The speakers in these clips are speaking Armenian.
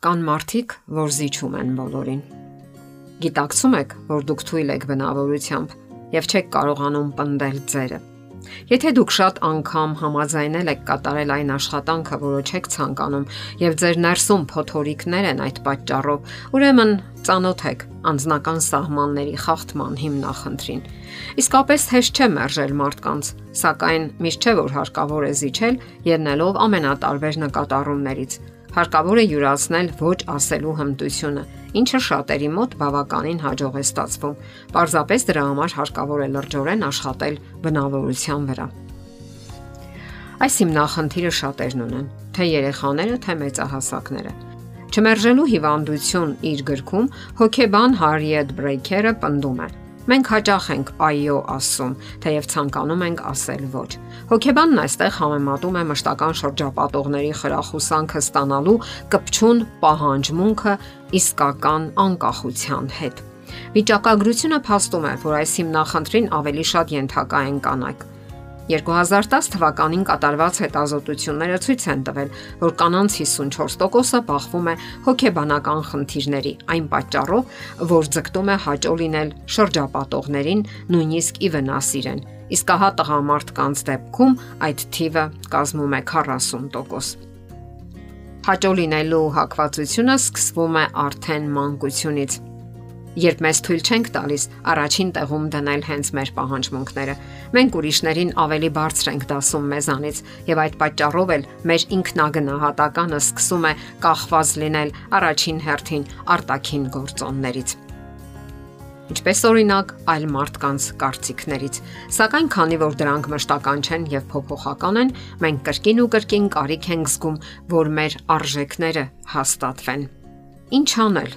Կան մարդիկ, որ զիջում են բոլորին։ Գիտակցում եք, որ դուք թույլ եք բնավորությամբ եւ չեք կարողանում պնդել ձերը։ Եթե դուք շատ անգամ համաձայնել եք կատարել այն աշխատանքը, որը չեք ցանկանում, եւ ձեր ներսում փոթորիկներ են այդ պատճառով, ուրեմն ծանոթ եք անznական սահմանների խախտման հիմնախնդրին։ Իսկապես հեշտ չէ մերժել մարդկանց, սակայն միշտ չէ որ հարկավոր է զիջել ելնելով ամենատարբեր նկատառումներից հարկավոր է յուրացնել ոչ ասելու հմտությունը, ինչը շատերի մոտ բավականին հաջող է ստացվում։ Պարզապես դրա համար հարկավոր է լրջորեն աշխատել բնավորության վրա։ Այս հիմնախնդիրը շատերն ունեն, թե երեխաները, թե մեծահասակները։ Չմերժելու հիվանդություն իր գրքում հոկեբան Հարիետ Բրեյքերը պնդում է. Մենք հաճախ ենք այո ասում, թեև ցանկանում ենք ասել ոչ։ Հոգեբանն այստեղ համեմատում է մշտական շրջապատողների խրախուսանքը ստանալու կպչուն պահանջմունքը իսկական անկախության հետ։ Վիճակագրությունը փաստում է, որ այս հիմնախնդրին ավելի շատ ենթակա են կանայք։ 2010 թվականին կատարված հետազոտությունները ցույց են տվել, որ կանանց 54%-ը բախվում է հոգեբանական խնդիրների, այն պատճառով, որ ձգտում է հաճո լինել շրջապատողներին, նույնիսկ ի վնաս իրեն։ Իսկ հա տղամարդկանց դեպքում այդ թիվը կազմում է 40%։ Հաճո լինելու հակվածությունը սկսվում է արդեն մանկությունից Երբ մեզ թույլ չենք տալիս առաջին տեղում դնել հենց մեր պահանջմունքները, մենք ուրիշներին ավելի բարձր ենք դասում մեզանից եւ այդ պատճառով էլ մեր ինքնագնահատականը սկսում է կախված լինել առաջին հերթին արտաքին գործոններից ինչպես օրինակ այլ մարդկանց կարծիքներից։ Սակայն քանի որ դրանք մշտական չեն եւ փոփոխական են, մենք կրկին ու կրկին կարիք ենք զգում, որ մեր արժեքները հաստատվեն։ Ինչ անել,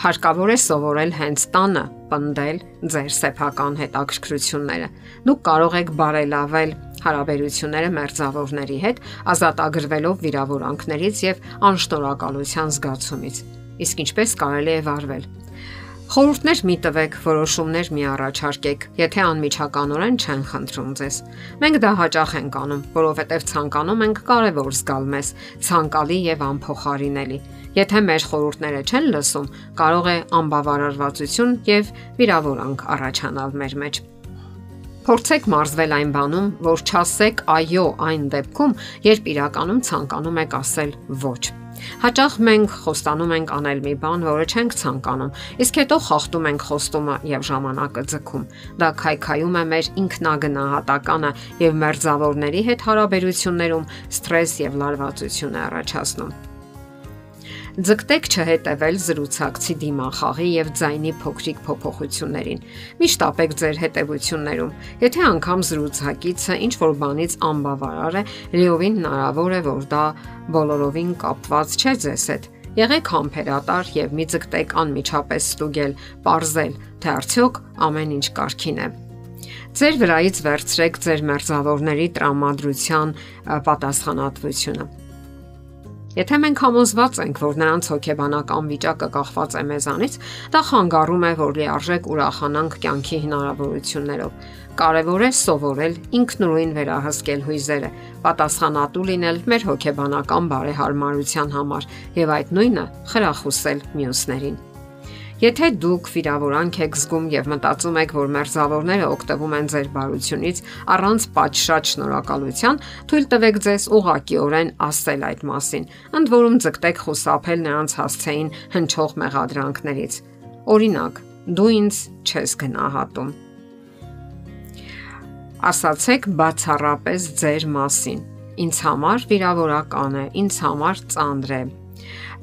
Հարկավոր է սովորել հենց տանը պնդել ձեր սեփական հետաքրքրությունները։ Դուք կարող եք բարելավել հարաբերությունները մերձավորների հետ, ազատագրվելով վիրավորանքներից եւ անշնորհակալության զգացումից։ Իսկ ինչպես կարելի է վարվել։ Խորհուրդներ մի տվեք, որոշումներ մի առաջարկեք, եթե անմիջականորեն չեն խնդրում ձեզ։ Մենք դա հաճախ ենք անում, որովհետև ցանկանում ենք կարևոր զգալ մեզ, ցանկալի եւ անփոխարինելի։ Եթե մեր խորհուրդները չեն լսում, կարող է անբավարարվածություն եւ վիրավորանք առաջանալ մեր մեջ։ Փորձեք մարզվել այն բանում, որ չասեք այո այն դեպքում, երբ իրականում ցանկանում եք ասել ոչ։ Հաճախ մենք խոստանում ենք անել մի բան, որը չենք ցանկանում, իսկ հետո խախտում ենք խոստումը եւ ժամանակը ձգում։ Դա քայքայում է մեր ինքնագնահատականը եւ մերձավորների հետ հարաբերություններում սթրես եւ լարվածություն է առաջացնում։ Ձգտեք չհետևել զրուցակցի դիմախաղի եւ ձայնի փոքրիկ փոփոխություններին։ Միշտ ապեք ձեր հետևություններում։ Եթե անգամ զրուցակիցը ինչ որ բանից անբավարար է, լիովին հնարավոր է, որ դա բոլորովին կապված չէ ձեզ հետ։ Եղեք համբերատար եւ մի ձգտեք անմիջապես ստուգել, parzել, թե արդյոք ամեն ինչ կարքին է։ Ձեր վրայից վերցրեք ձեր մերձավորների տրամադրության պատասխանատվությունը Եթե մենք համոզված ենք, որ նրանց հոգեբանական վիճակը կախված է մեզանից, դա խանգարում է, որ լիարժեք ուրախանանք կյանքի հնարավորություններով։ Կարևոր է սովորել ինքնուրույն վերահսկել հույզերը, պատասխանատու լինել մեր հոգեբանական բարեհարմարության համար եւ այդ նույնը խրախուսել մյուսներին։ Եթե դուք վիրավորանք եք զգում եւ մտածում եք, որ մերձավորները օգտվում են ձեր բարությունից առանց պատշաճ շնորհակալության, թույլ տվեք ձեզ ուղակիորեն ասել այդ մասին։ Ընդ որում ձգտեք խուսափել նրանց հասցեին հնչող մեղադրանքներից։ Օրինակ, դու ինձ չես գնահատում։ Ասացեք բացառապես ձեր մասին։ Ինձ համար վիրավորական է, ինձ համար ծանր է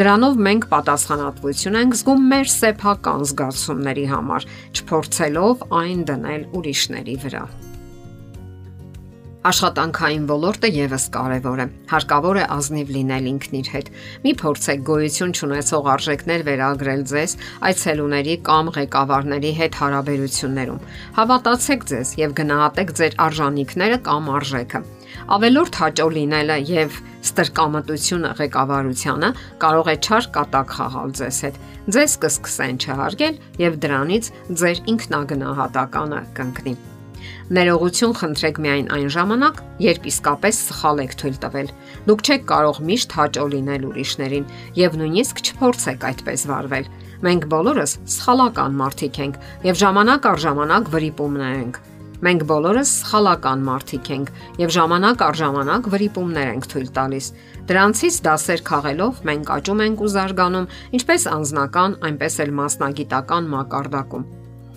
Դրանով մենք պատասխանատվություն ենք զգում մեր սեփական զգացումների համար, չփորձելով այն դնել ուրիշների վրա։ Աշխատանքային ոլորտը եւս կարևոր է։ Հարկավոր է ազնիվ լինել ինքն իր հետ։ Մի փորձեք գոյություն չունեցող արժեքներ վերագրել ձեզ այցելուների կամ ղեկավարների հետ հարաբերություններում։ Հավատացեք ձեզ եւ գնահատեք ձեր արժանինքները կամ արժեքը Ավելորդ հաճո լինելը եւ ստրկամտությունը ղեկավարությանը կարող է չար կատակ խաղալ ձեզ հետ։ Ձեզ կսկսեն չհարգել եւ դրանից ձեր ինքնագնահատականը կընկնի։ Ներողություն խնդրեք միայն այն ժամանակ, երբ իսկապես սխալ եք թույլ տվել։ Դուք չեք կարող միշտ հաճո լինել ուրիշներին եւ նույնիսկ չփորձեք այդպես վարվել։ Մենք բոլորս սխալական մարդիկ ենք եւ ժամանակ առ ժամանակ վրիպումներ ենք։ Մենք բոլորս սխալական մարդիկ ենք եւ ժամանակ առ ժամանակ վրիպումներ ենք թույլ տալիս։ Դրանցից դասեր քաղելով մենք աճում ենք ու զարգանում, ինչպես անznական, այնպես էլ մասնագիտական մակարդակում։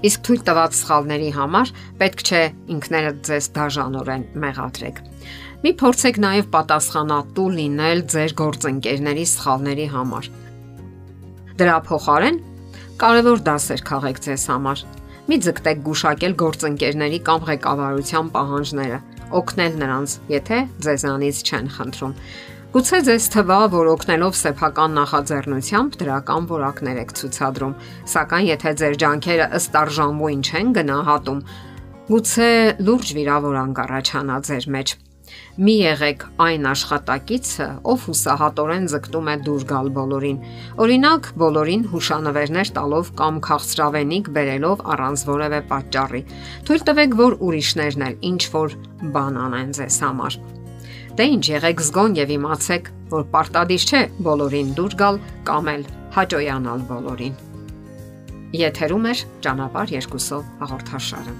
Իսկ թույլ տված սխալների համար պետք չէ ինքներդ ձեզ դաժանորեն մեղադրեք։ Մի փորձեք նաև պատասխանատու լինել ձեր գործընկերների սխալների համար։ Դրա փոխարեն կարևոր դասեր քաղեք ձեզ համար։ Մի ձգտեք գուշակել գործընկերների կամ ղեկավարության պահանջները, օգնել նրանց, եթե ձեզանից չեն խնդրում։ Գուցե ձեզ թվա, որ օգնելով սեփական նախաձեռնությամբ դրական որակներ եք ցուցադրում, սակայն եթե ձեր ջանքերը ըստ արժանվույն չեն գնահատում, գուցե լուրջ վիրավորանք առաջանա ձեր մեջ։ Մի եղեք այն աշխատակիցը, ով հուսահատորեն ձգտում է դուր գալ բոլորին։ Օրինակ, բոլորին հուշանվերներ տալով կամ քաղցրավենիք բերելով առանց որևէ պատճառի։ Թույլ տվեք, որ ուրիշներն էլ ինչ որ բան անեն ձեզ համար Դե ինչ եղեք զգոն եւ իմացեք, որ պարտադիր չէ բոլորին դուր գալ կամ էլ հաջողանալ բոլորին։ Եթերում է ճանապար երկուսով հաղորդաշարը։